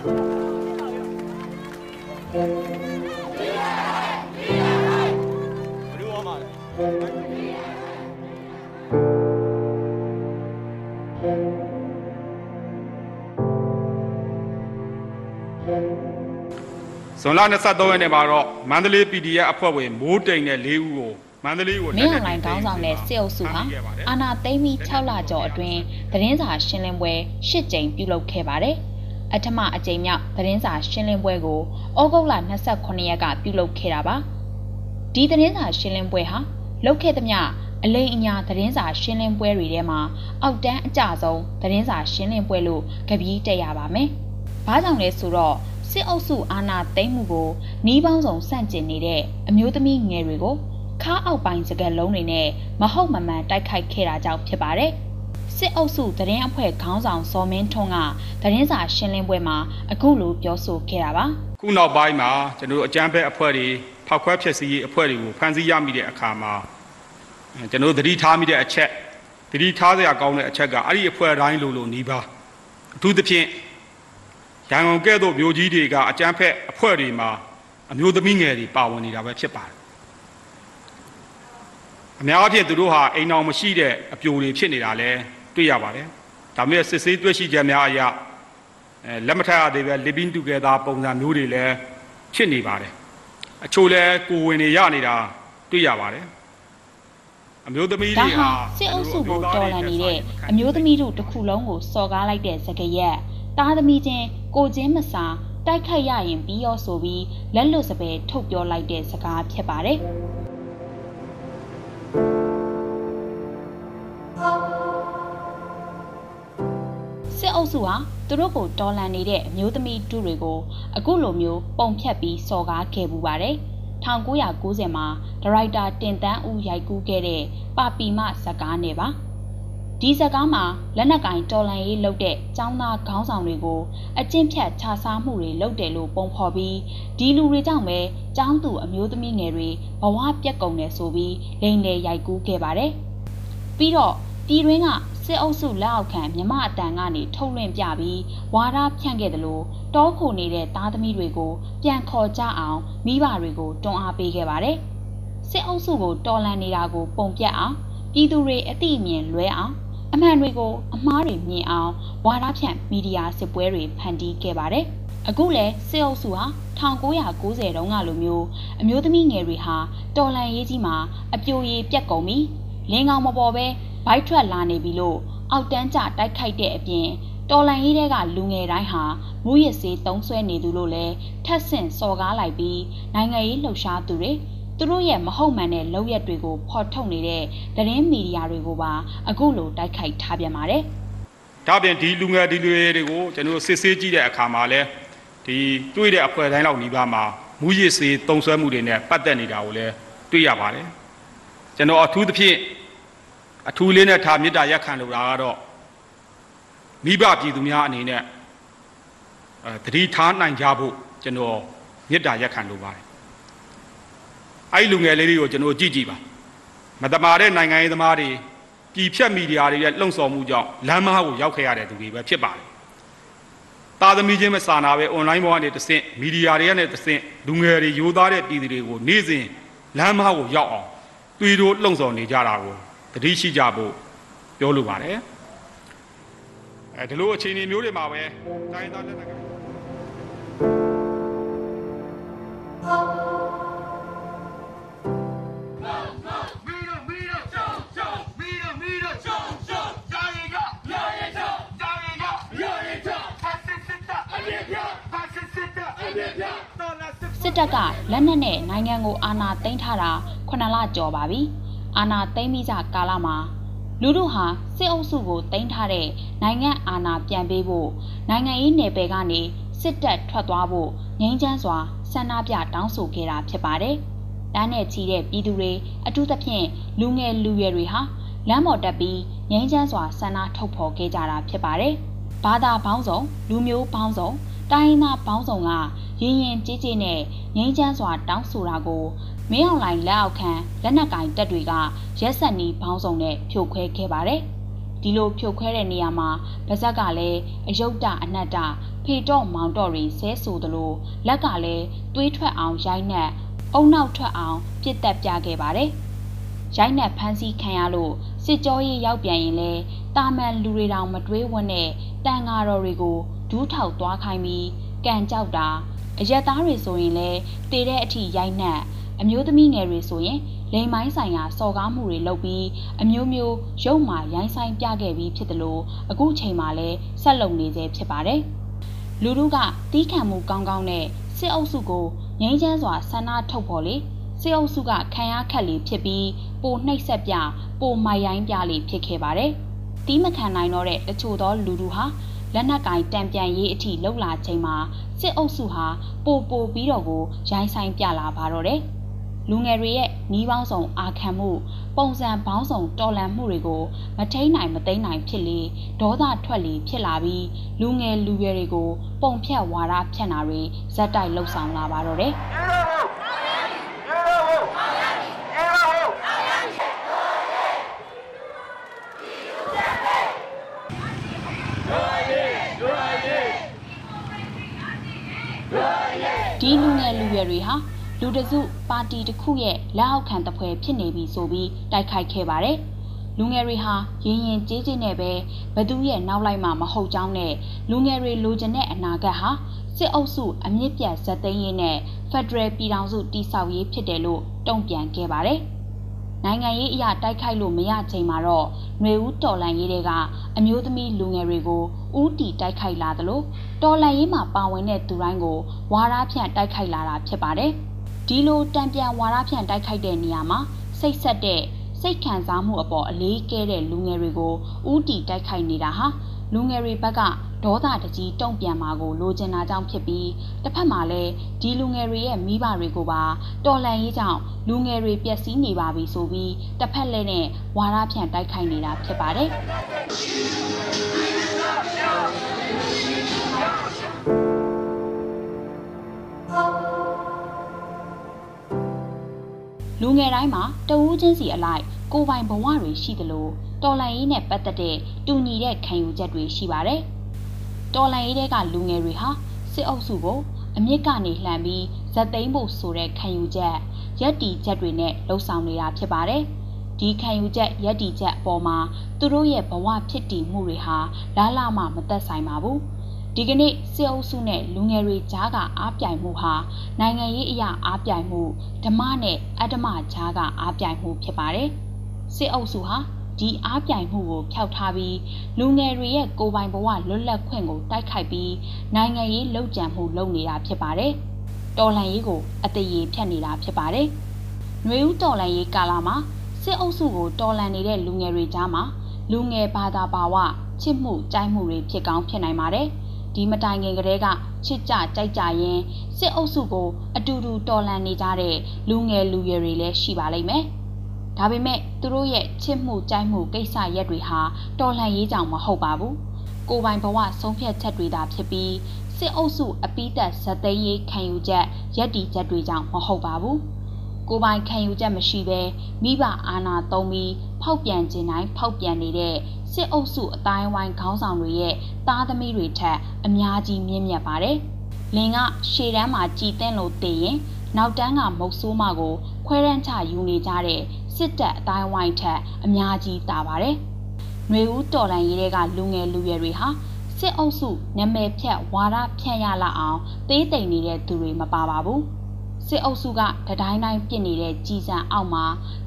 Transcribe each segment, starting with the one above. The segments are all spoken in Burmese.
ဇွန်လ23ရက်နေ့မှာတော့မန္တလေး PDF အဖွဲ့ဝင်မိုးတိမ်နဲ့၄ဦးကိုမန္တလေးကိုမင်းအောင်လိုင်းခေါင်းဆောင်တဲ့စစ်အုပ်စုဟာအာဏာသိမ်းပြီး6လကျော်အတွင်းသတင်းစာရှင်းလင်းပွဲ၈ကြိမ်ပြုလုပ်ခဲ့ပါတယ်။ အထမအကြိမ်မြောက်သတင်းစာရှင်းလင်းပွဲကိုဩဂုတ်လ29ရက်ကပြုလုပ်ခဲ့တာပါ။ဒီသတင်းစာရှင်းလင်းပွဲဟာလုပ်ခဲ့သမျှအလိမ်အညာသတင်းစာရှင်းလင်းပွဲတွေထဲမှာအောက်တန်းအကျဆုံးသတင်းစာရှင်းလင်းပွဲလို့ကြပြတက်ရပါမယ်။ဘာကြောင့်လဲဆိုတော့စစ်အုပ်စုအာဏာသိမ်းမှုကိုနှီးပေါင်းဆောင်ဆန့်ကျင်နေတဲ့အမျိုးသမီးငယ်တွေကိုခါအောက်ပိုင်းစကတ်လုံးတွေနဲ့မဟုတ်မမှန်တိုက်ခိုက်ခဲ့တာကြောင့်ဖြစ်ပါတယ်။ စစ်အုပ်စုသတင်းအဖွဲ့ခေါင်းဆောင်စော်မင်းထွန်းကသတင်းစာရှင်းလင်းပွဲမှာအခုလိုပြောဆိုခဲ့တာပါခုနောက်ပိုင်းမှာကျွန်တော်တို့အကြမ်းဖက်အဖွဲ့တွေဖောက်ခွဲဖျက်ဆီးရေးအဖွဲ့တွေကိုဖမ်းဆီးရမိတဲ့အခါမှာအဲကျွန်တော်တို့သတိထားမိတဲ့အချက်သတိထားစရာကောင်းတဲ့အချက်ကအဲ့ဒီအဖွဲ့တိုင်းလိုလိုနီးပါးအထူးသဖြင့်ရန်ကုန်ကဲ့သို့မြို့ကြီးတွေကအကြမ်းဖက်အဖွဲ့တွေမှာအမျိုးသမီးငယ်တွေပါဝင်နေတာပဲဖြစ်ပါတယ်အများအားဖြင့်သူတို့ဟာအိမ်အောင်မရှိတဲ့အပြိုတွေဖြစ်နေတာလဲ တွေ့ရပါတယ်ဒါမဲ့စစ်ဆေးတွေ့ရှိချက်များအရအဲလက်မထက်ရသေးပဲ living together ပုံစံမျိုးတွေလည်းဖြစ်နေပါတယ်အချို့လဲကိုယ်ဝင်နေရနေတာတွေ့ရပါတယ်အမျိုးသမီး။ဒါတွေဟာဟာစစ်အုပ်စုကိုတော်လှန်နေတဲ့အမျိုးသမီးတို့တစ်ခုလုံးကိုစော်ကားလိုက်တဲ့စကားရက်တားသမီးချင်းကိုချင်းမစာတိုက်ခိုက်ရရင်ပြီးရောဆိုပြီးလက်လွတ်စပယ်ထုတ်ပြောလိုက်တဲ့စကားဖြစ်ပါတယ်။ အုပ်စုဟာသူတို့ကိုတော်လှန်နေတဲ့အမျိုးသမီးတူတွေကိုအခုလိုမျိုးပုံဖြတ်ပြီးစော်ကားခဲ့ပူပါတယ်။1990မှာဒါရိုက်တာတင်တန်းဦးရိုက်ကူးခဲ့တဲ့ပါပီမဇာကားနဲ့ပါ။ဒီဇာကားမှာလက်နက်ကင်တော်လှန်ရေးလုပ်တဲ့ចောင်းသားခေါင်းဆောင်တွေကိုအကျင့်ဖြတ်ခြားစားမှုတွေလုပ်တယ်လို့ပုံဖော်ပြီးဒီလူတွေကြောင့်ပဲចောင်းသူအမျိုးသမီးငယ်တွေဘဝပြက်ကုန်တယ်ဆိုပြီးလိန်လေရိုက်ကူးခဲ့ပါတယ်။ပြီးတော့ပြည်တွင်းက စစ်အုပ်စုလက်အောက်ခံမြမအတန်ကနေထုတ်လွှင့်ပြပြီးဝါဒဖြန့်ခဲ့တယ်လို့တောခိုနေတဲ့သားသမီးတွေကိုပြန်ခေါ်ကြအောင်မိဘတွေကိုတွန်းအားပေးခဲ့ပါတယ်။စစ်အုပ်စုကိုတော်လှန်နေတာကိုပုံပြတ်အောင်ပြည်သူတွေအတိအမြင်လွဲအောင်အမှန်တွေကိုအမှားတွေမြင်အောင်ဝါဒဖြန့်မီဒီယာစစ်ပွဲတွေဖန်တီးခဲ့ပါတယ်။အခုလဲစစ်အုပ်စုဟာ1990တုန်းကလိုမျိုးအမျိုးသမီးငယ်တွေဟာတော်လန်ရေးကြီးမှာအပြိုရည်ပြက်ကုန်ပြီလင်းကောင်မပေါ်ပဲ ဘိုက်ထွက်လာနေပြီလို့အောက်တန်းကျတိုက်ခိုက်တဲ့အပြင်တော်လန်ရေးတွေကလူငယ်တိုင်းဟာမူရစ်စေးတုံးဆွဲနေသူလို့လဲထက်ဆင့်စော်ကားလိုက်ပြီးနိုင်ငံရေးလှုပ်ရှားသူတွေသူတို့ရဲ့မဟုတ်မှန်တဲ့လုပ်ရက်တွေကိုဖော်ထုတ်နေတဲ့သတင်းမီဒီယာတွေကိုပါအခုလိုတိုက်ခိုက်ထားပြန်ပါတယ်ဒါပြင်ဒီလူငယ်ဒီလူတွေတွေကိုကျွန်တော်တို့စစ်ဆေးကြည့်တဲ့အခါမှာလဲဒီတွေ့တဲ့အဖွဲ့တိုင်းလောက်နီးပါးမှာမူရစ်စေးတုံဆွဲမှုတွေနဲ့ပတ်သက်နေတာကိုလည်းတွေ့ရပါတယ်ကျွန်တော်အထူးသဖြင့် အထူးလေးနဲ့ထားမေတ္တာရက်ခံလို့တာကတော့မိဘပြည်သူများအနေနဲ့အဲတတိထားနိုင်ကြဖို့ကျွန်တော်မေတ္တာရက်ခံလို့ပါတယ်အဲ့ဒီလူငယ်လေးတွေကိုကျွန်တော်ကြည့်ကြည့်ပါမတမာတဲ့နိုင်ငံရေးသမားတွေပြည်ဖြတ်မီဒီယာတွေရဲ့လှုံ့ဆော်မှုကြောင့်လမ်းမကိုရောက်ခဲ့ရတဲ့သူတွေပဲဖြစ်ပါတယ်သားသမီးချင်းမစာနာပဲ online ပေါ်ကနေတဆင့်မီဒီယာတွေကနေတဆင့်လူငယ်တွေရိုးသားတဲ့ပြည်သူတွေကိုနေ့စဉ်လမ်းမကိုရောက်အောင်သွေးတို့လှုံ့ဆော်နေကြတာကို တတိရှိကြဖို့ပြောလိုပါတယ်အဲဒီလိုအခြေအနေမျိုးတွေမှာပဲတိုင်းသားလက်နက်က Mira, mira, chau, chau, mira, mira, chau, chau, ya llega, ya llega, ya llega, ya llega, fascista, alegría, fascista, alegría, toda la စစ်တပ်ကလက်နက်နဲ့နိုင်ငံကိုအာဏာသိမ်းထားတာ9လကျော်ပါပြီ။ အာဏာသိမ်းပြီးကြကာလမှာလူထုဟာစစ်အုပ်စုကိုသိမ်းထားတဲ့နိုင်ငံအာဏာပြန်ပေးဖို့နိုင်ငံရေးနယ်ပယ်ကနေစစ်တပ်ထွက်သွားဖို့ငြိမ်းချမ်းစွာဆန္ဒပြတောင်းဆိုခဲ့တာဖြစ်ပါတယ်။တန်းနဲ့ချီတဲ့ပြည်သူတွေအထူးသဖြင့်လူငယ်လူရွယ်တွေဟာလမ်းပေါ်တက်ပြီးငြိမ်းချမ်းစွာဆန္ဒထုတ်ဖော်ခဲ့ကြတာဖြစ်ပါတယ်။ဘာသာပေါင်းစုံလူမျိုးပေါင်းစုံတိုင်းရင်းသားပေါင်းစုံကရင်ရင်ကြေးကြေးနဲ့ငိမ့်ချမ်းစွာတောင်းဆိုတာကို မင်းအောင်လှိုင်လက်အောက်ခံလက်နက်ကင်တပ်တွေကရက်ဆက်နီးပေါင်းစုံနဲ့ဖြိုခွဲခဲ့ပါတယ်။ဒီလိုဖြိုခွဲတဲ့နေရာမှာဗဇက်ကလည်းအယုတ်တအနတ်တဖေတော့မောင်တော့တွေဆဲဆိုသလိုလက်ကလည်းသွေးထွက်အောင်ရိုက်နှက်အုံနောက်ထွက်အောင်ပြစ်တက်ပြခဲ့ပါတယ်။ရိုက်နှက်ဖမ်းဆီးခံရလို့စစ်ကြောရေးရောက်ပြန်ရင်လဲတာမန်လူတွေတောင်မတွေးဝတ်နဲ့တန်ဃာတော်တွေကိုဒူးထောက်သွားခိုင်းပြီးကန်ကြောက်တာအရက်သားတွေဆိုရင်လည်းတည်တဲ့အထိရိုက်နှက် အမျိုးသမီးငယ်တွေဆိုရင်လိမ်မိုင်းဆိုင်ရာစော်ကားမှုတွေလုပ်ပြီးအမျိုးမျိုးရုပ်မာရိုင်းဆိုင်ပြခဲ့ပြီးဖြစ်တယ်လို့အခုချိန်မှာလည်းဆက်လုပ်နေသေးဖြစ်ပါတယ်။လူတို့ကတီးခံမှုကောင်းကောင်းနဲ့စစ်အုပ်စုကိုငြိမ်းချမ်းစွာဆန္ဒထုတ်ဖော်လေစစ်အုပ်စုကခံရခက်လေဖြစ်ပြီးပိုနှိပ်ဆက်ပြပိုမိုက်ရိုင်းပြလေဖြစ်ခဲ့ပါတယ်။တီးမခံနိုင်တော့တဲ့တချို့သောလူတို့ဟာလက်နက်ကင်တံပြန်ရေးအထိလှုပ်လာချိန်မှာစစ်အုပ်စုဟာပိုပိုပြီးတော့ကိုရိုင်းဆိုင်ပြလာပါတော့တယ်။ လူငယ်တွေရဲ့နီးပေါင်းဆောင်အာခံမှုပုံစံပေါင်းစုံတော်လန်မှုတွေကိုမထိန်နိုင်မသိမ်းနိုင်ဖြစ်လေဒေါသထွက်လေဖြစ်လာပြီးလူငယ်လူရွယ်တွေကိုပုံဖြတ်ဝါဒဖြန့်တာတွေဇက်တိုက်လှုပ်ဆောင်လာပါတော့တယ်ဒီလူငယ်လူရွယ်တွေဟာ လူတစုပါတီတစ်ခုရဲ့လက်အောက်ခံတပွဲဖြစ်နေပြီဆိုပြီးတိုက်ခိုက်ခဲ့ပါတယ်။လူငယ်တွေဟာရင်ရင်ကြေးကြေးနဲ့ပဲဘသူရဲ့နောက်လိုက်မှမဟုတ်ကြောင်းနဲ့လူငယ်တွေလိုချင်တဲ့အနာဂတ်ဟာစစ်အုပ်စုအမြင့်ပြတ်ဇက်သိမ်းရေးနဲ့ဖက်ဒရယ်ပြည်ထောင်စုတည်ဆောက်ရေးဖြစ်တယ်လို့တုံ့ပြန်ခဲ့ပါတယ်။နိုင်ငံရေးအရာတိုက်ခိုက်လို့မရချိန်မှာတော့ຫນွေဦးတော်လန်ရေးတွေကအမျိုးသမီးလူငယ်တွေကိုဦးတီတိုက်ခိုက်လာသလိုတော်လန်ရေးမှာပါဝင်တဲ့သူတိုင်းကိုဝါရဖြန့်တိုက်ခိုက်လာတာဖြစ်ပါတယ်။ ဒီလိုတံပြန်ဝါရဖြန့်တိုက်ခိုက်တဲ့နေရာမှာစိတ်ဆက်တဲ့စိတ်ခံစားမှုအပေါ်အလေးကဲတဲ့လူငယ်တွေကိုဥတီတိုက်ခိုက်နေတာဟာလူငယ်တွေဘက်ကဒေါသတကြီးတုံ့ပြန်မှာကိုလိုချင်တာကြောင့်ဖြစ်ပြီးတစ်ဖက်မှာလည်းဒီလူငယ်တွေရဲ့မိဘတွေကိုပါတော်လန်ရေးကြောင့်လူငယ်တွေပျက်စီးနေပါပြီဆိုပြီးတစ်ဖက်လည်းနဲ့ဝါရဖြန့်တိုက်ခိုက်နေတာဖြစ်ပါတယ် လူငယ်တိုင်းမှာတဝူးချင်းစီအလိုက်ကိုပိုင်ဘဝတွေရှိသလိုတော်လန်ရေးနဲ့ပတ်သက်တဲ့တူညီတဲ့ခံယူချက်တွေရှိပါတယ်။တော်လန်ရေးတဲ့ကလူငယ်တွေဟာစစ်အုပ်စုကိုအမြင့်ကနေလှမ်းပြီးဇက်သိမ်းဖို့ဆိုတဲ့ခံယူချက်ရက်တီချက်တွေနဲ့လှုပ်ဆောင်နေတာဖြစ်ပါတယ်။ဒီခံယူချက်ရက်တီချက်အပေါ်မှာသူတို့ရဲ့ဘဝဖြစ်တည်မှုတွေဟာလာလာမှမသက်ဆိုင်ပါဘူး။ ဒီကနေ့စစ်အုပ်စုနဲ့လူငယ်တွေကြားကအားပြိုင်မှုဟာနိုင်ငံရေးအရာအားပြိုင်မှုဓမ္မနဲ့အတ္တမကြားကအားပြိုင်မှုဖြစ်ပါတယ်။စစ်အုပ်စုဟာဒီအားပြိုင်မှုကိုဖျောက်ထားပြီးလူငယ်တွေရဲ့ကိုယ်ပိုင်ဘဝလွတ်လပ်ခွင့်ကိုတိုက်ခိုက်ပြီးနိုင်ငံရေးလှုပ်ကြံမှုလုပ်နေတာဖြစ်ပါတယ်။တော်လှန်ရေးကိုအသေးရဖြတ်နေတာဖြစ်ပါတယ်။နှွေဦးတော်လှန်ရေးကာလမှာစစ်အုပ်စုကိုတော်လှန်နေတဲ့လူငယ်တွေကြားမှာလူငယ်ဘာသာပါဝချစ်မှုကြိုက်မှုတွေဖြစ်ကောင်းဖြစ်နိုင်ပါတယ်။ ဒီမတိုင်ခင်ကတည်းကချစ်ကြကြိုက်ကြရင်စစ်အုပ်စုကိုအတူတူတော်လှန်နေကြတဲ့လူငယ်လူရွယ်တွေလည်းရှိပါလိမ့်မယ်။ဒါပေမဲ့သူတို့ရဲ့ချစ်မှုကြိုက်မှုကိစ္စရက်တွေဟာတော်လှန်ရေးကြောင့်မဟုတ်ပါဘူး။ကိုပိုင်ဘဝဆုံးဖြတ်ချက်တွေသာဖြစ်ပြီးစစ်အုပ်စုအပိသက်ဇသိမ်းရေးခံယူချက်ရက်တီချက်တွေကြောင့်မဟုတ်ပါဘူး။ကိုပိုင်ခံယူချက်မရှိဘဲမိဘအာဏာသုံးပြီးဖောက်ပြန်ခြင်းတိုင်းဖောက်ပြန်နေတဲ့ စစ်အုပ်စုအတိုင်းဝိုင်းခေါင်းဆောင်တွေရဲ့သားသမီးတွေထက်အများကြီးမြင့်မြတ်ပါတယ်။လင်ကရှေ့တန်းမှာကြည်တဲ့လို့တည်ရင်နောက်တန်းကမုတ်ဆိုးမကို ခွဲရန်ချယူနေကြတဲ့စစ်တပ်အတိုင်းဝိုင်းထက်အများကြီးတာပါတယ်။ຫນွေဦးတော်လန်ရေးတွေကလူငယ်လူရွယ်တွေဟာစစ်အုပ်စုနာမည်ဖြတ်ဝါဒဖြန့်ရလာအောင်သေးတိမ်နေတဲ့သူတွေမပါပါဘူး။ စစ်အုပ်စုကတတိုင်းတိုင်းပြစ်နေတဲ့ကြည်စံအောက်မှာ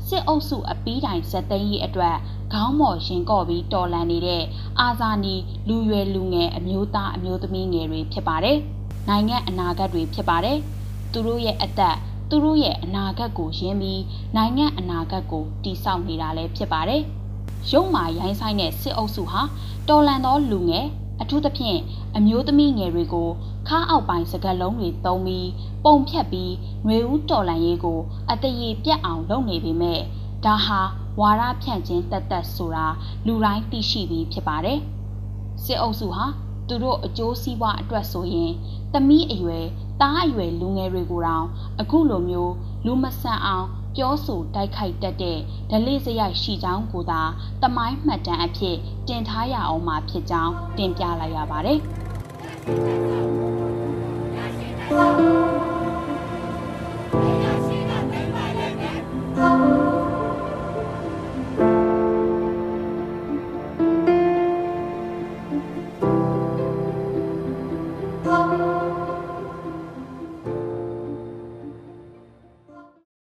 စစ်အုပ်စုအပီးတိုင်ဇက်သိမ်းရေးအတွက်ခေါင်းမော်ရင်ကော့ပြီးတော်လန်နေတဲ့အာဇာနည်လူရွယ်လူငယ်အမျိုးသားအမျိုးသမီးငယ်တွေဖြစ်ပါတယ်။နိုင်ငံအနာဂတ်တွေဖြစ်ပါတယ်။သူတို့ရဲ့အသက်သူတို့ရဲ့အနာဂတ်ကိုယင်းပြီးနိုင်ငံအနာဂတ်ကိုတည်ဆောက်နေတာလည်းဖြစ်ပါတယ်။ရုံမာရိုင်းဆိုင်တဲ့စစ်အုပ်စုဟာတော်လန်သောလူငယ် အထူးသဖြင့် အမျိုးသမီးငယ်တွေကို ခါအောက်ပိုင်း စကလုံးတွေတုံးပြီး ပုံဖြတ်ပြီးຫນွေဦးတော်လန်ရေးကိုအတရေပြတ်အောင် လုပ်နေပေမဲ့ဒါဟာ ဝါရဖြန့်ခြင်းတက်တက်ဆိုတာ လူတိုင်းသိရှိပြီးဖြစ်ပါတယ်။စစ်အုပ်စုဟာ သူတို့အကျိုးစီးပွားအတွက်ဆိုရင် သမီးအရွယ်တားအရွယ် လူငယ်တွေကိုတောင် အခုလိုမျိုး လူမဆန်အောင် ပြောဆိုတိုက်ခိုက်တတ်တဲ့ဓလေ့စရိုက်ရှိကြောင်းကိုသာတမိုင်းမှတ်တမ်းအဖြစ်တင်ထားရအောင်မှာဖြစ်ကြောင်းတင်ပြလိုက်ရပါတယ်။